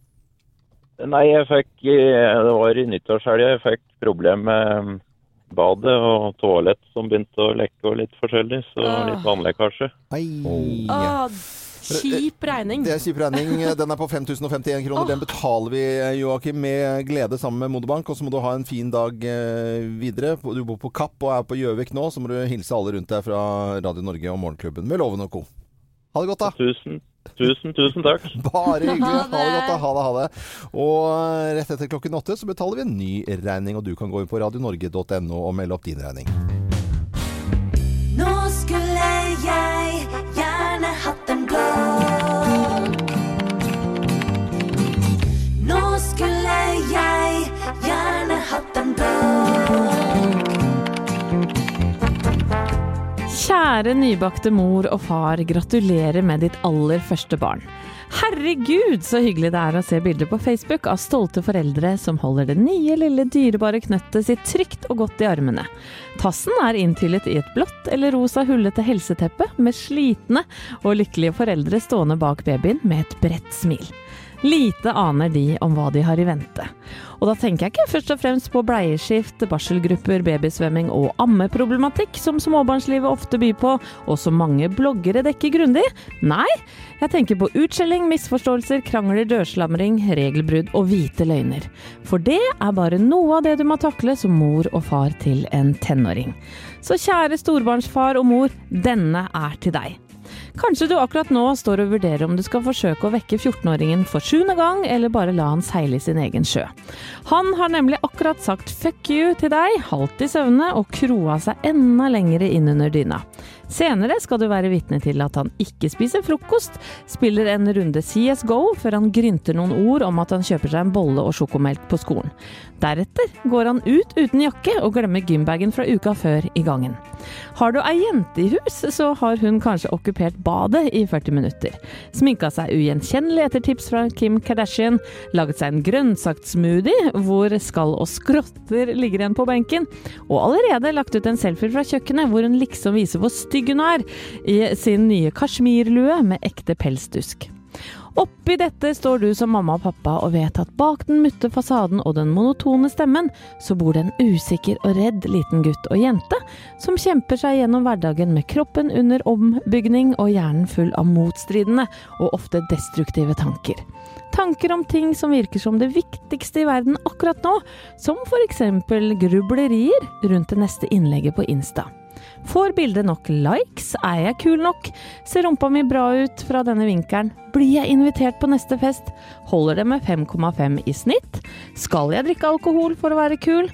Nei, jeg fikk eh, Det var i nyttårshelga jeg fikk problem med badet og toalett som begynte å lekke og litt forskjellig. Så Ah. litt vannlekkasje. Å, kjip regning. Det er kjip regning. Den er på 5051 kroner. Den betaler vi, Joakim, med glede sammen med Modebank. Og så må du ha en fin dag eh, videre. Du bor på Kapp og er på Gjøvik nå, så må du hilse alle rundt deg fra Radio Norge og Morgenklubben med Loven og co. Ha det godt, da. Tusen, tusen, tusen takk. Bare hyggelig. Ha det godt, da. Ha det, ha det. Og eh, rett etter klokken åtte så betaler vi en ny regning, og du kan gå inn på radionorge.no og melde opp din regning. Nå skulle jeg gjerne hatt en blå. Nå skulle jeg gjerne hatt en blå. Kjære nybakte mor og far, gratulerer med ditt aller første barn. Herregud, så hyggelig det er å se bilder på Facebook av stolte foreldre som holder det nye, lille, dyrebare knøttet sitt trygt og godt i armene. Tassen er inntillet i et blått eller rosa hullete helseteppe med slitne og lykkelige foreldre stående bak babyen med et bredt smil. Lite aner de om hva de har i vente. Og da tenker jeg ikke først og fremst på bleieskift, barselgrupper, babysvømming og ammeproblematikk som småbarnslivet ofte byr på, og som mange bloggere dekker grundig. Nei, jeg tenker på utskjelling, misforståelser, krangler, dørslamring, regelbrudd og hvite løgner. For det er bare noe av det du må takle som mor og far til en tenåring. Så kjære storbarnsfar og mor, denne er til deg. Kanskje du akkurat nå står og vurderer om du skal forsøke å vekke 14-åringen for sjuende gang, eller bare la han seile i sin egen sjø. Han har nemlig akkurat sagt fuck you til deg, halvt i søvne, og kroa seg enda lengre inn under dyna. Senere skal du være vitne til at han ikke spiser frokost, spiller en runde CSGO før han grynter noen ord om at han kjøper seg en bolle og sjokomelk på skolen. Deretter går han ut uten jakke og glemmer gymbagen fra uka før i gangen. Har du ei jente i hus, så har hun kanskje okkupert badet i 40 minutter. Sminka seg ugjenkjennelig etter tips fra Kim Kardashian, laget seg en grønnsaktsmoothie hvor skall og skrotter ligger igjen på benken, og allerede lagt ut en selfie fra kjøkkenet hvor hun liksom viser hvor stygg hun er i sin nye kasjmirlue med ekte pelsdusk. Oppi dette står du som mamma og pappa og vet at bak den mutte fasaden og den monotone stemmen, så bor det en usikker og redd liten gutt og jente som kjemper seg gjennom hverdagen med kroppen under ombygning og hjernen full av motstridende og ofte destruktive tanker. Tanker om ting som virker som det viktigste i verden akkurat nå, som f.eks. grublerier rundt det neste innlegget på Insta. Får bildet nok likes? Er jeg kul nok? Ser rumpa mi bra ut fra denne vinkelen? Blir jeg invitert på neste fest? Holder det med 5,5 i snitt? Skal jeg drikke alkohol for å være kul?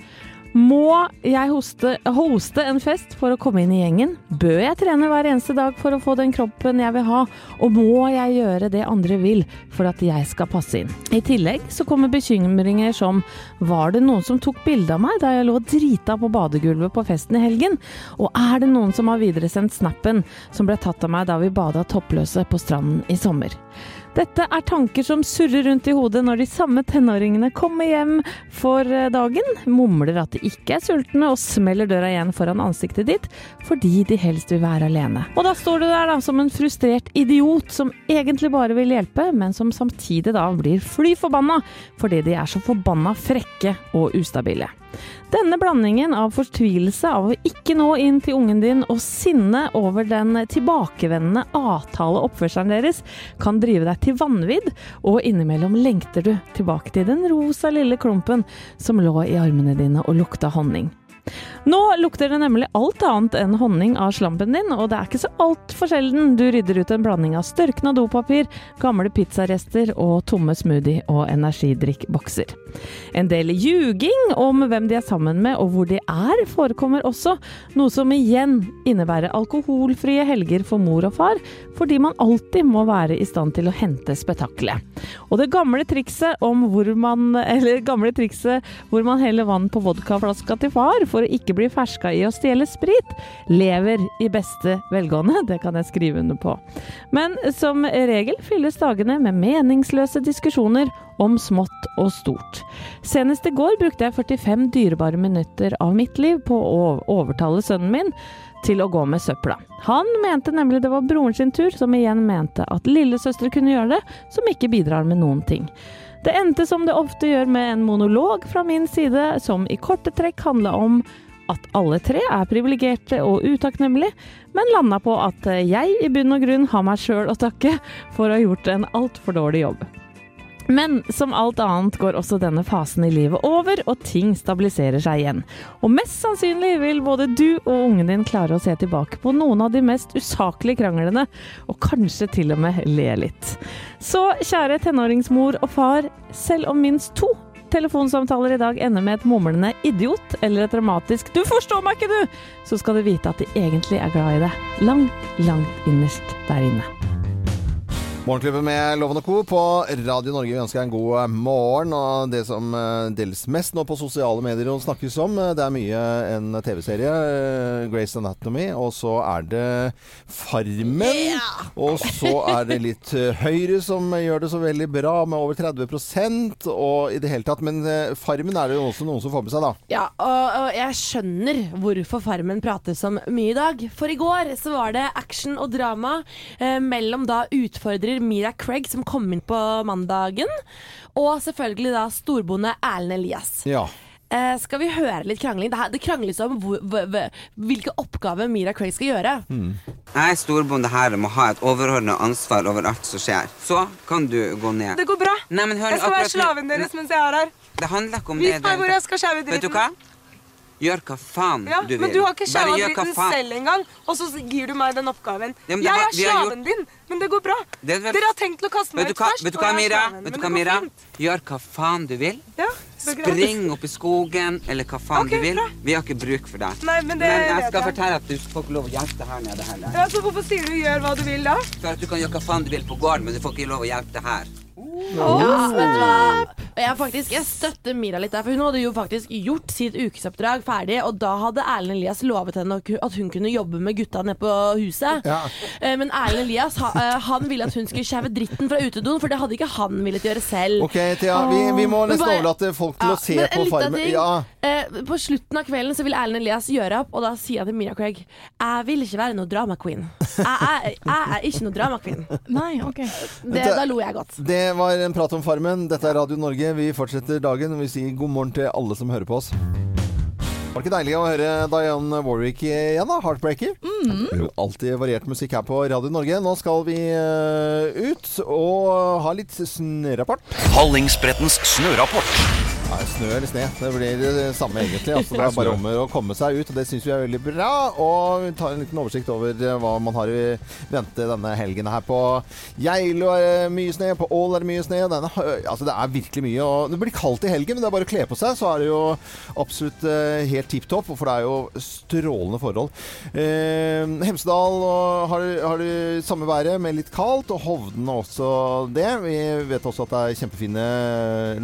Må jeg hoste, hoste en fest for å komme inn i gjengen? Bør jeg trene hver eneste dag for å få den kroppen jeg vil ha? Og må jeg gjøre det andre vil for at jeg skal passe inn? I tillegg så kommer bekymringer som var det noen som tok bilde av meg da jeg lå drita på badegulvet på festen i helgen? Og er det noen som har videresendt snappen som ble tatt av meg da vi bada toppløse på stranden i sommer? Dette er tanker som surrer rundt i hodet når de samme tenåringene kommer hjem for eh, dagen, mumler at de ikke er sultne og smeller døra igjen foran ansiktet ditt fordi de helst vil være alene. Og da står du der da som en frustrert idiot som egentlig bare vil hjelpe, men som samtidig da blir fly forbanna fordi de er så forbanna frekke og ustabile. Denne blandingen av fortvilelse av å ikke nå inn til ungen din og sinne over den tilbakevendende avtale oppførselen deres kan drive deg til vanvidd, og innimellom lengter du tilbake til den rosa lille klumpen som lå i armene dine og lukta honning. Nå lukter det nemlig alt annet enn honning av slampen din, og det er ikke så altfor sjelden du rydder ut en blanding av størkna dopapir, gamle pizzarester og tomme smoothie- og energidrikkbokser. En del ljuging om hvem de er sammen med og hvor de er, forekommer også, noe som igjen innebærer alkoholfrie helger for mor og far, fordi man alltid må være i stand til å hente spetakkelet. Og det gamle trikset hvor man gamle trikset hvor man heller vann på vodkaflaska til far for å ikke bli ferska i å stjele sprit, lever i beste velgående. Det kan jeg skrive under på. Men som regel fylles dagene med meningsløse diskusjoner om smått og stort. Senest i går brukte jeg 45 dyrebare minutter av mitt liv på å overtale sønnen min til å gå med søpla. Han mente nemlig det var broren sin tur, som igjen mente at lillesøstre kunne gjøre det, som ikke bidrar med noen ting. Det endte som det ofte gjør med en monolog fra min side, som i korte trekk handla om at alle tre er privilegerte og utakknemlige, men landa på at jeg i bunn og grunn har meg sjøl å takke for å ha gjort en altfor dårlig jobb. Men som alt annet går også denne fasen i livet over, og ting stabiliserer seg igjen. Og mest sannsynlig vil både du og ungen din klare å se tilbake på noen av de mest usaklige kranglene, og kanskje til og med le litt. Så kjære tenåringsmor og far, selv om minst to telefonsamtaler i dag ender med et mumlende 'idiot' eller et dramatisk 'du forstår meg ikke, du', så skal du vite at de egentlig er glad i deg. Langt, langt innerst der inne. Morgenklubben med Loven og Co. på Radio Norge. Vi ønsker en god eh, morgen. Og det som eh, deles mest nå på sosiale medier og snakkes om, eh, det er mye en TV-serie, Grace Anatomy, og så er det Farmen. Og så er det litt Høyre som gjør det så veldig bra, med over 30% og i det hele tatt. Men Farmen er det jo også noen som får med seg, da. Ja, og, og jeg skjønner hvorfor Farmen prates om mye i dag. For i går så var det action og drama eh, mellom da utfordrer Mira Craig, som kom inn på mandagen, og selvfølgelig da storbonde Erlend Elias. Ja. Eh, skal vi høre litt krangling? Det, her, det krangles om hvor, hvor, hvor, hvilke oppgaver Mira Craig skal gjøre. Jeg er storbonde her og må ha et overordnet ansvar over alt som skjer. Så kan du gå ned. Det går bra. Nei, men hør, Jeg skal være slaven deres mens jeg er her. Det handler ikke om det. Vis meg hvor jeg skal skjære Vet du hva? Gjør hva faen Ja, du vil. men du har ikke dritten faen- selv engang, og så gir du meg den oppgaven. Ja, jeg har- er vi gjort... slaven din, men det går bra. Det vel- Dere har tenkt å kaste meg ut først, vet du hva Mira? slaven, Vet du men hva, Mira? Gjør hva faen du vil. Ja. Spring opp i skogen, eller hva faen okay, du vil. bra. Vi har ikke bruk for deg. Nei, men det jeg skal jeg. fortelle at du får ikke lov å hjelpe her nede heller. Ja, så hvorfor sier du 'gjør hva du vil' da? For at du kan gjøre hva faen du vil på gården, men du får ikke lov å hjelpe deg her. Ja, vet du hva? Jeg, faktisk, jeg støtter Mira litt der, for hun hadde jo faktisk gjort sitt ukesoppdrag ferdig, og da hadde Erlend Elias lovet henne at hun kunne jobbe med gutta nede på huset. Ja. Eh, Men Erlend Elias eh, han ville at hun skulle skjæve dritten fra utedoen, for det hadde ikke han villet gjøre selv. Ok, Thea, vi, vi må nesten overlate folk til Ja, å se på Farmen. Ja. Eh, på slutten av kvelden så vil Erlend Elias gjøre opp, og da sier han til Mira Craig Jeg vil ikke være noe drama queen. Jeg er, jeg er ikke noe drama queen. Nei, ok. Det, da lo jeg godt. Det var en prat om Farmen. Dette er Radio Norge. Vi fortsetter dagen. Vi sier god morgen til alle som hører på oss. Var det ikke deilig å høre Diane Warwick igjen, da? Heartbreaker. Jo, Alltid variert musikk her på Radio Norge. Nå skal vi eh, ut og ha litt snørapport. Hallingsbrettens snørapport. Ja, snø eller sne, det blir det samme egentlig. Altså, det er bare om å komme seg ut, og det syns vi er veldig bra. Og vi tar en liten oversikt over eh, hva man har i vente denne helgen her på Geilo er det mye snø, på Ål er det mye snø. Denne, altså, det er virkelig mye. Og det blir kaldt i helgen, men det er bare å kle på seg, så er det jo absolutt eh, helt tipp topp. For det er jo strålende forhold. Eh, Hemsedal har, har det samme været, med litt kaldt, og Hovden også det. Vi vet også at det er kjempefine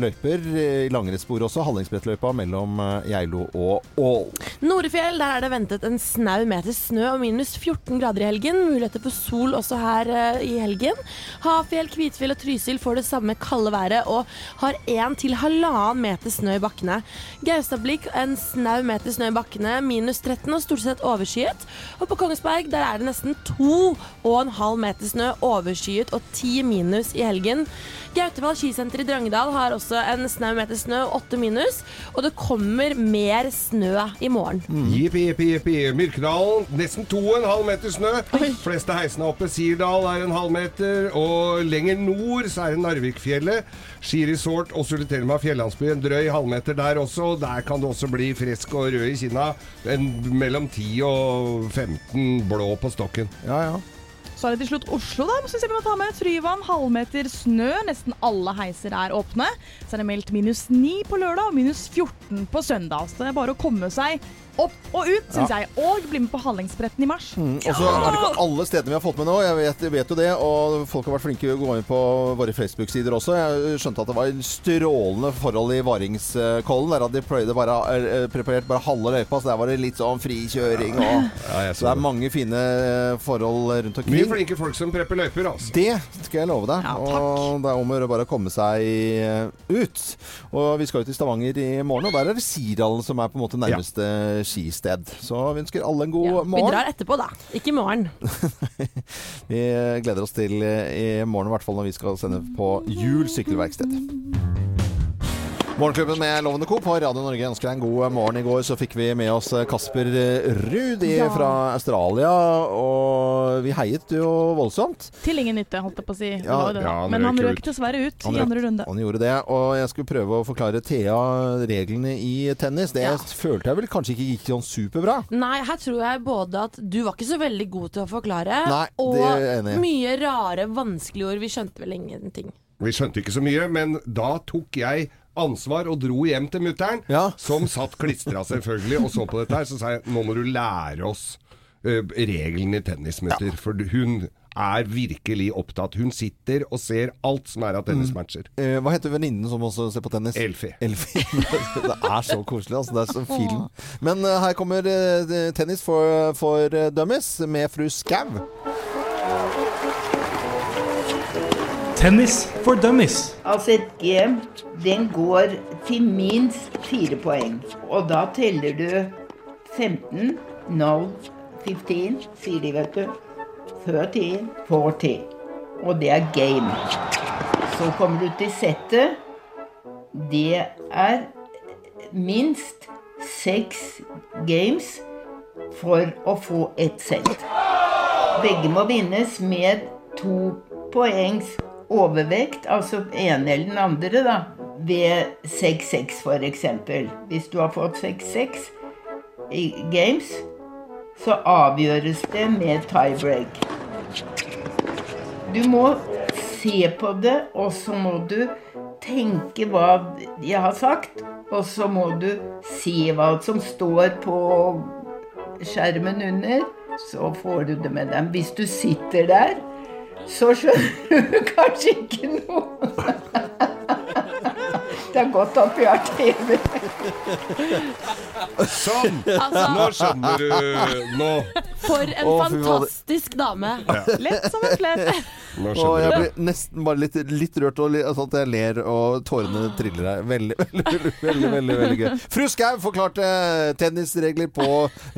løyper i langrennsspor også. Hallingsbrettløypa mellom eh, Geilo og Ål. Norefjell, der er det ventet en snau meter snø og minus 14 grader i helgen. Muligheter for sol også her eh, i helgen. Hafjell, Kvitfjell og Trysil får det samme kalde været og har 1 til halvannen meter snø i bakkene. Gaustablikk en snau meter snø i bakkene, minus 13 og stort sett overskyet. Og på Kongsberg der er det nesten 2,5 meter snø, overskyet og 10 minus i helgen. Gautevall skisenter i Drangedal har også en snau meter snø og 8 minus, og det kommer mer snø i morgen. Jippi, jippi, jippi. Myrkedalen, nesten 2,5 meter snø. Fleste heisene oppe. Sirdal er en halv meter. Og lenger nord så er det Narvikfjellet. Skiresort og Sulitelma fjellandsby. En drøy halvmeter der også. Der kan det også bli frisk og rød i kinna. Mellom 10 og 15 blå på stokken. Ja, ja. Så er det til slutt Oslo, da. Synes jeg vi må ta med Tryvann, halvmeter snø. Nesten alle heiser er åpne. Så er det meldt minus 9 på lørdag og minus 14 på søndag. Så det er bare å komme seg opp og ut, syns Ja. jeg. Og bli med på Hallingsbretten i mars. Mm, og så er det ikke alle stedene vi har fått med nå. Jeg vet, vet jo det. Og folk har vært flinke til å gå inn på våre Facebook-sider også. Jeg skjønte at det var strålende forhold i Varingskollen. Der hadde de prøvd bare, preparert bare halve løypa, så der var det litt sånn frikjøring og Ja, Så det er mange fine eh, forhold rundt Mye flinke folk som prepper løyper, altså. Det skal jeg love deg. Ja, og det er om å gjøre bare å komme seg eh, ut. Og vi skal jo til Stavanger i morgen, og der er det Sirdalen som er på en måte nærmeste skisted. Så vi ønsker alle en god Ja, vi drar etterpå, da. Ikke i morgen. Vi gleder oss til eh, i morgen, i hvert fall når vi skal sende på Jul sykkelverksted. Morgenklubben med Lovende Co. på Radio Norge ønsker deg en god morgen. I går så fikk vi med oss Kasper Ruud Ja. fra Australia, og vi heiet jo voldsomt. Til ingen nytte, holdt jeg på å si. Ja, det, ja, han Men han røk dessverre ut Han i andre runde. Han gjorde det, og jeg skulle prøve å forklare Thea reglene i tennis. Det Ja. følte jeg vel kanskje ikke gikk sånn superbra. Nei, her tror jeg både at du var ikke så veldig god til å forklare, Nei, og mye rare, vanskelige ord. Vi skjønte vel ingenting. Vi skjønte ikke så mye, men da tok jeg ansvar og dro hjem til mutter'n, Ja. som satt klistra selvfølgelig og så på dette her. Så sa jeg nå må du lære oss uh, reglene i tennis, mutter. For hun er virkelig opptatt. Hun sitter og ser alt som er av tennismatcher. Eh, hva heter venninnen som også ser på tennis? Elfie. Elfie. det er så koselig, altså. Det er så film. Men uh, her kommer uh, tennis for, for eh, dummies med fru Skau. Tennis for dummies. Altså et game, den går til minst fire poeng. Og da teller du 15, 0, 15, sier de, vet du. 13, 40. Og det er game. Så kommer du til settet. Det er minst seks games for å få ett sett. Begge må vinnes med to poengs overvekt, altså ene eller den andre, da. Ved 6-6 for eksempel. Hvis du har fått 6-6 i games, så avgjøres det med tiebreak. Du må se på det, og så må du tenke hva jeg har sagt, og så må du se hva som står på skjermen under, så får du det med dem. Hvis du sitter der så skjønner du kanskje ikke noe. Det er godt at vi har TV. Sånn! Altså- Nå skjønner du Nå. For en Å, fy fader. fantastisk dame. Lett som en flett. Nå Og skjønner jeg blir nesten bare litt, litt rørt, og li- sånn at jeg ler og tårene triller her. Veldig, veldig, veldig, veldig, veldig, veldig gøy. Fru Skau forklarte tennisregler på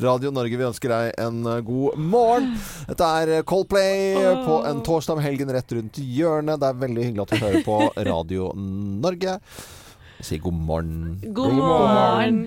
Radio Norge. Vi ønsker deg en god morgen. Dette er Coldplay på en torsdag om helgen rett rundt hjørnet. Det er veldig hyggelig at du hører på Radio Norge. Vi sier god morgen. God morgen.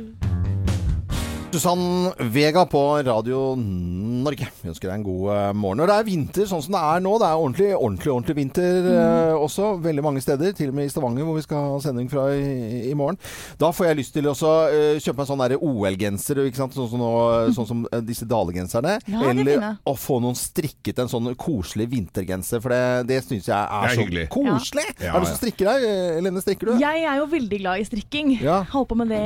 Susann Vega på Radio Norge. Vi ønsker deg en god eh, morgen. Og det er vinter sånn som det er nå. Det er ordentlig, ordentlig, ordentlig vinter eh, også. Veldig mange steder. Til og med i Stavanger, hvor vi skal ha sending fra i, i morgen. Da får jeg lyst til å eh, kjøpe meg sånn OL-genser. Sånn som, nå, sånn som eh, disse dalegenserne. Ja, er Eller å få noen strikket en sånn koselig vintergenser. For det, det syns jeg er, er så hyggelig. koselig. Ja, Er du som strikker deg? Eh, Lene, strikker du? Jeg er jo veldig glad i strikking. Ja. Holdt på med det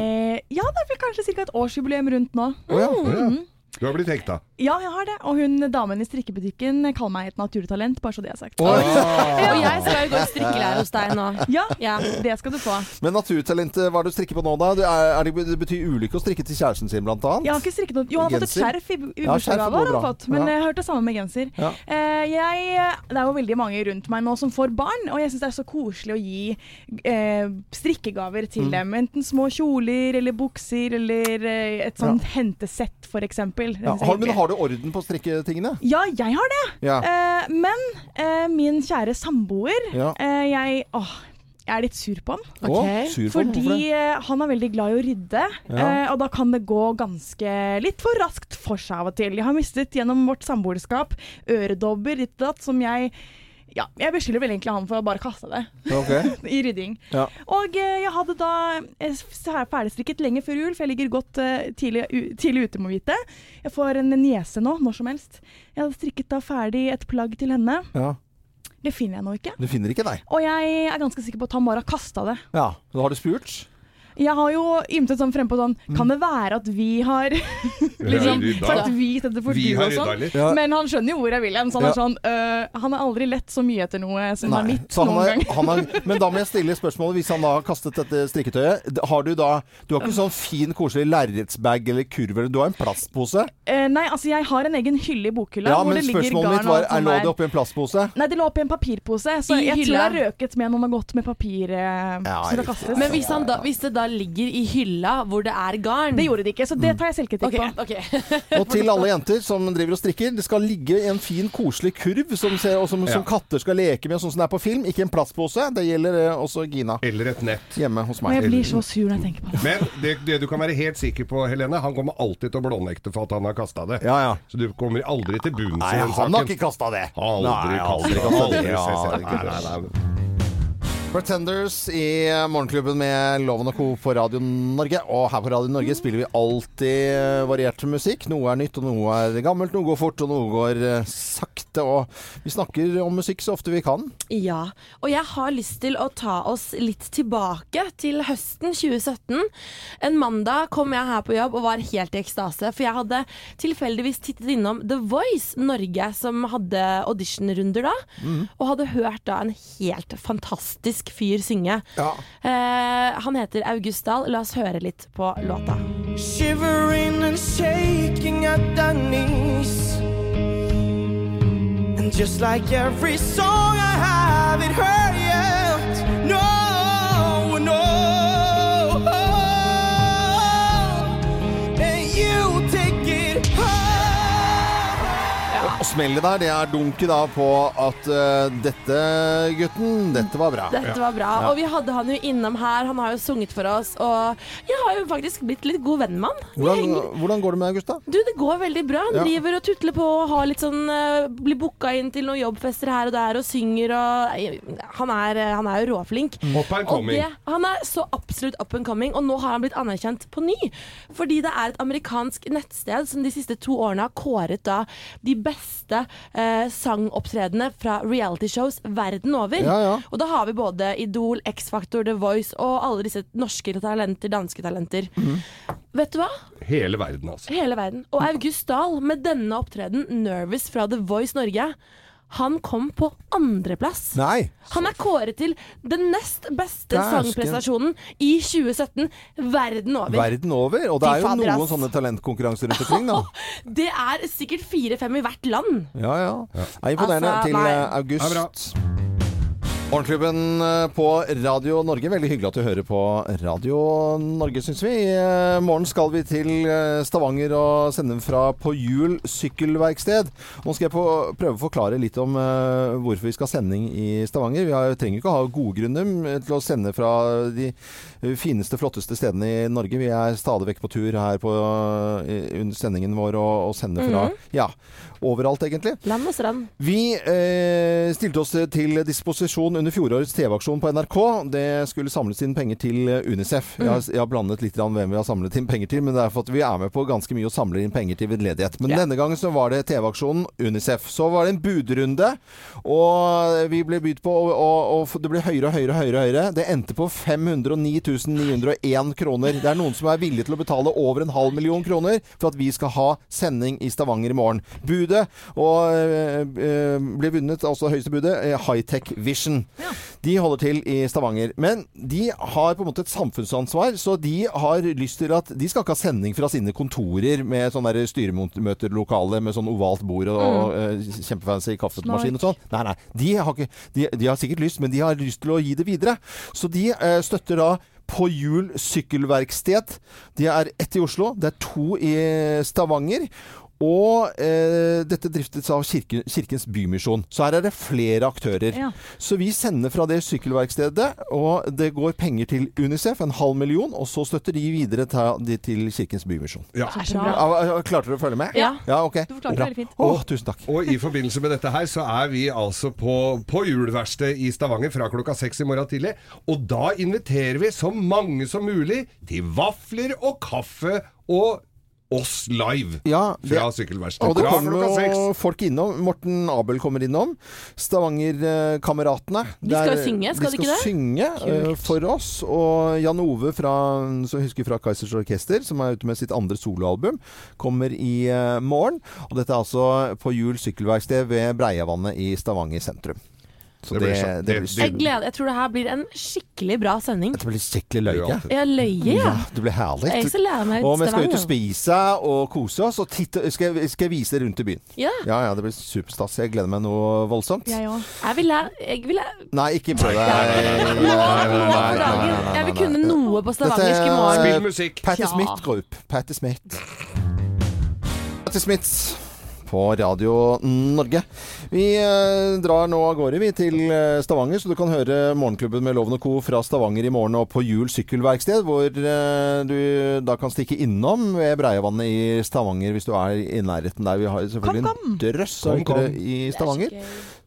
Ja, det er vel kanskje ca. et årsjubileum rundt nå. Oh, ja. Mm. Du har blitt hekta. Ja, jeg har det. Og hun damen i strikkebutikken kaller meg et naturtalent, bare så det er sagt. Og jeg skal jo gå i strikkelære hos deg nå. Ja, Ja. det skal du få. Men naturtalentet, hva er det du strikker på nå, da? Det, er, er det, det betyr ulykke å strikke til kjæresten sin, blant annet? Jeg har ikke strikket noe Jo, han har fått et skjerf i Ja, bursdagsgave, har. Men Ja. jeg hørt det samme med genser. Ja. Eh, jeg, det er jo veldig mange rundt meg nå som får barn, og jeg syns det er så koselig å gi eh, strikkegaver til Mm. dem. Enten små kjoler eller bukser eller eh, et sånt hentesett, for eksempel. Det Ja, har, men har du orden på strikketingene? Ja, jeg har det. Ja. Eh, men eh, min kjære samboer Ja. eh, jeg, åh, jeg er litt sur på han. Okay. sur på Fordi det? eh, han er veldig glad i å rydde, Ja. eh, og da kan det gå ganske litt for raskt for seg av og til. Jeg har mistet gjennom vårt samboerskap øredobber ditt og datt som jeg ja, jeg beskylder vel egentlig han for å bare kaste det okay. i rydding. Ja. Og eh, jeg hadde da eh, ferdigstrikket lenge før jul, for jeg ligger godt eh, tidlig, tidlig ute, må vite. Jeg får en niese nå, når som helst. Jeg hadde strikket da ferdig et plagg til henne. Ja. Det finner jeg nå ikke. Du finner ikke deg? Og jeg er ganske sikker på at han bare har kasta det. Ja. Da har du spurt? Jeg har jo ymtet sånn frempå sånn Kan det være at vi har liksom, sagt vi setter for du og sånn? Ja. Men han skjønner jo hvor jeg vil hen. Så han Ja. er sånn øh, Han har aldri lett så mye etter noe som er mitt han noen er, gang. han er, men da må jeg stille spørsmålet, hvis han da har kastet dette strikketøyet Har du da Du har ikke sånn fin, koselig lerretsbag eller kurv, eller du har en plastpose? Eh, nei, altså jeg har en egen hylle i bokhylla Ja, hvor men det ligger spørsmålet garn mitt og var Er lå det oppi en plastpose? Nei, det lå oppi en papirpose, så I jeg tror det har røket med noen har gått med papir eh, Ja, som skal kastes. Men hvis, han da, hvis det da ligger i hylla hvor det er garn det gjorde det ikke, så det tar jeg selvkritikk okay, på. Okay. Og til alle jenter som driver og strikker, det skal ligge en fin, koselig kurv som, ser, og som, som katter skal leke med, sånn som det er på film. Ikke en plastpose. Det gjelder eh, også Gina Eller et nett. hjemme hos Og jeg blir så sur når jeg tenker på det. Men det, det du kan være helt sikker på, Helene, han kommer alltid til å blånekte for at han har kasta det. Ja, ja. Så du kommer aldri til bunns Nei, i den han har saken. ikke kasta det. Aldri Nei, aldri det. kastet det. Aldri Ja, sett det. nei, nei, nei. Pretenders i Morgenklubben med Loven og Co. på Radio Norge. Og her på Radio Norge spiller vi alltid eh, variert musikk. Noe er nytt, og noe er gammelt. Noe går fort, og noe går eh, sakte. Og vi snakker om musikk så ofte vi kan. Ja, og jeg har lyst til å ta oss litt tilbake til høsten 2017. En mandag kom jeg her på jobb og var helt i ekstase, for jeg hadde tilfeldigvis tittet innom The Voice Norge, som hadde auditionrunder da, og hadde hørt da en helt fantastisk fyr synge. Eh, han heter August Dahl. La oss høre litt på låta. Shivering and shaking at the knees. And just like every song I have, it hurts, No, smellet der, det er dunket da på at uh, dette, gutten, dette var bra. Dette var bra. Ja. Og vi hadde han jo innom her. Han har jo sunget for oss. Og jeg har jo faktisk blitt litt god venn med han. Hvordan, henger- hvordan går det med August, da? Du, det går veldig bra. Han Ja. driver og tutler på og har litt sånn uh, Blir booka inn til noen jobbfester her og der og synger og uh, Han er, eh, han er jo råflink. Up and coming. det, han er så absolutt up and coming, og nå har han blitt anerkjent på ny. Fordi det er et amerikansk nettsted som de siste to årene har kåret da de beste eh, sangopptredenene fra realityshows verden over. Ja, ja. Og da har vi både Idol, X-Factor, The Voice og alle disse norske talenter, danske talenter. Mm. Vet du hva? Hele verden, altså. Hele verden. Og August Dahl, med denne opptreden, Nervous fra The Voice Norge, Han kom på andreplass. Nei. Han er kåret til den nest beste sangprestasjonen i 2017 verden over. Verden over. Og det er jo noen sånne talentkonkurranser rundt omkring, da. Det er sikkert fire-fem i hvert land. Ja, ja. Er imponerende. Altså, til nei. eh, august. Morgenklubben eh, på Radio Norge. Veldig hyggelig at du hører på Radio Norge, syns vi. I morgen skal vi til eh, Stavanger og sende fra På hjul sykkelverksted. Nå skal jeg på, prøve å forklare litt om eh, hvorfor vi skal ha sending i Stavanger. Vi har, trenger ikke å ha gode grunner mm, til å sende fra de fineste, flotteste stedene i Norge. Vi er stadig vekk på tur her på, eh, under sendingen vår og, og sender fra Mhm. ja, overalt, egentlig. Land og strand. Vi eh, stilte oss til disposisjon under fjorårets TV-aksjon på NRK. Det skulle samles inn penger til UNICEF. Unicef. Jeg, har, jeg har blandet litt hvem vi har samlet inn penger til, men det er for at vi er med på ganske mye og samler inn penger til vedledighet. Men Ja. denne gangen så var det TV-aksjonen Unicef. Så var det en budrunde, og vi ble bydd på, og, og, og det ble høyere og høyere og høyere, høyere. Det endte på 509 901 kroner. Det er noen som er villige til å betale over en halv million kroner for at vi skal ha sending i Stavanger i morgen. Budet og, eh, eh, ble vunnet, altså høyeste budet, eh, Hightech Vision. De holder til i Stavanger. Men de har på en måte et samfunnsansvar, så de har lyst til at De skal ikke ha sending fra sine kontorer med sånn styremøterlokale med sånn ovalt bord og, og eh, kjempefancy kaffemaskin og sånn. Nei, nei. De har, ikke, de, de har sikkert lyst, men de har lyst til å gi det videre. Så de eh, støtter da på hjul sykkelverksted. De er ett i Oslo, det er to i Stavanger. Og eh, dette driftes av kirke, Kirkens Bymisjon. Så her er det flere aktører. Ja. Så vi sender fra det sykkelverkstedet, og det går penger til Unicef, en halv million, og så støtter de videre ta de til Kirkens Bymisjon. Ja. Er så bra. Ja, Klarte du å følge med? Ja. ja ok. Du forklarte Bra. veldig fint. Å, tusen takk. Og i forbindelse med dette her, så er vi altså på, på juleverkstedet i Stavanger fra klokka seks i morgen tidlig. Og da inviterer vi så mange som mulig til vafler og kaffe og oss live Ja, det- fra Og det kommer jo folk innom. Morten Abel kommer innom. Stavanger-kameratene. De skal jo synge, skal de ikke de det? skal synge eh, Kult. for oss. Og Jan Ove, fra, som husker fra Kaizers Orkester, som er ute med sitt andre soloalbum, kommer i eh, morgen. Og dette er altså på Jul sykkelverksted ved Breiavannet i Stavanger sentrum. Så Det det, blir det, det- blir Jeg gleder Jeg tror det her blir en skikkelig bra sending. Det blir skikkelig løye. Ja, løye, Ja, ja. det blir herlig. Jeg skal lære meg Og vi skal ut og spise og kose oss, og titte, skal, jeg- skal jeg vise rundt i byen. Ja. Ja, ja, det blir superstas. Jeg gleder meg noe voldsomt. Jeg òg. Jeg vil lære Jeg vil, lære, Nei, ikke prøv deg. Jeg vil kunne noe på stavangersk i morgen. Spill musikk. Patti Ja. Smith går. Patti Smith. Patti Smith på Radio Norge. Vi eh, drar nå av gårde vi til eh, Stavanger, så du kan høre Morgenklubben med Loven og Co. fra Stavanger i morgen og på Hjul sykkelverksted, hvor eh, du da kan stikke innom ved Breivannet i Stavanger hvis du er i nærheten der. Vi har selvfølgelig Kom, kom. en drøss av lyttere i Stavanger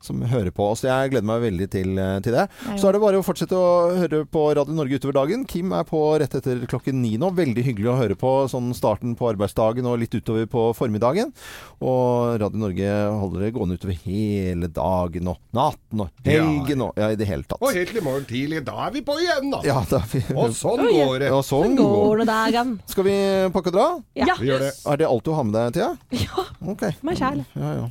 som hører på oss. Jeg gleder meg veldig til, eh, til det. Jeg Så er det bare å fortsette å høre på Radio Norge utover dagen. Kim er på rett etter klokken ni nå. Veldig hyggelig å høre på sånn starten på arbeidsdagen og litt utover på formiddagen. Og Radio Norge holder det gående utover hele dagen og natten og helgen og ja, i det hele tatt. Og helt til i morgen tidlig. Da er vi på igjen, da. Ja, da vi Og sånn oh, ja. går det. Ja, sånn Går går det dagen? Skal vi pakke og dra? Ja. Vi gjør det. Er det alt du har med deg, Thea? Ja. Okay. Meg sjæl. Ja, ja.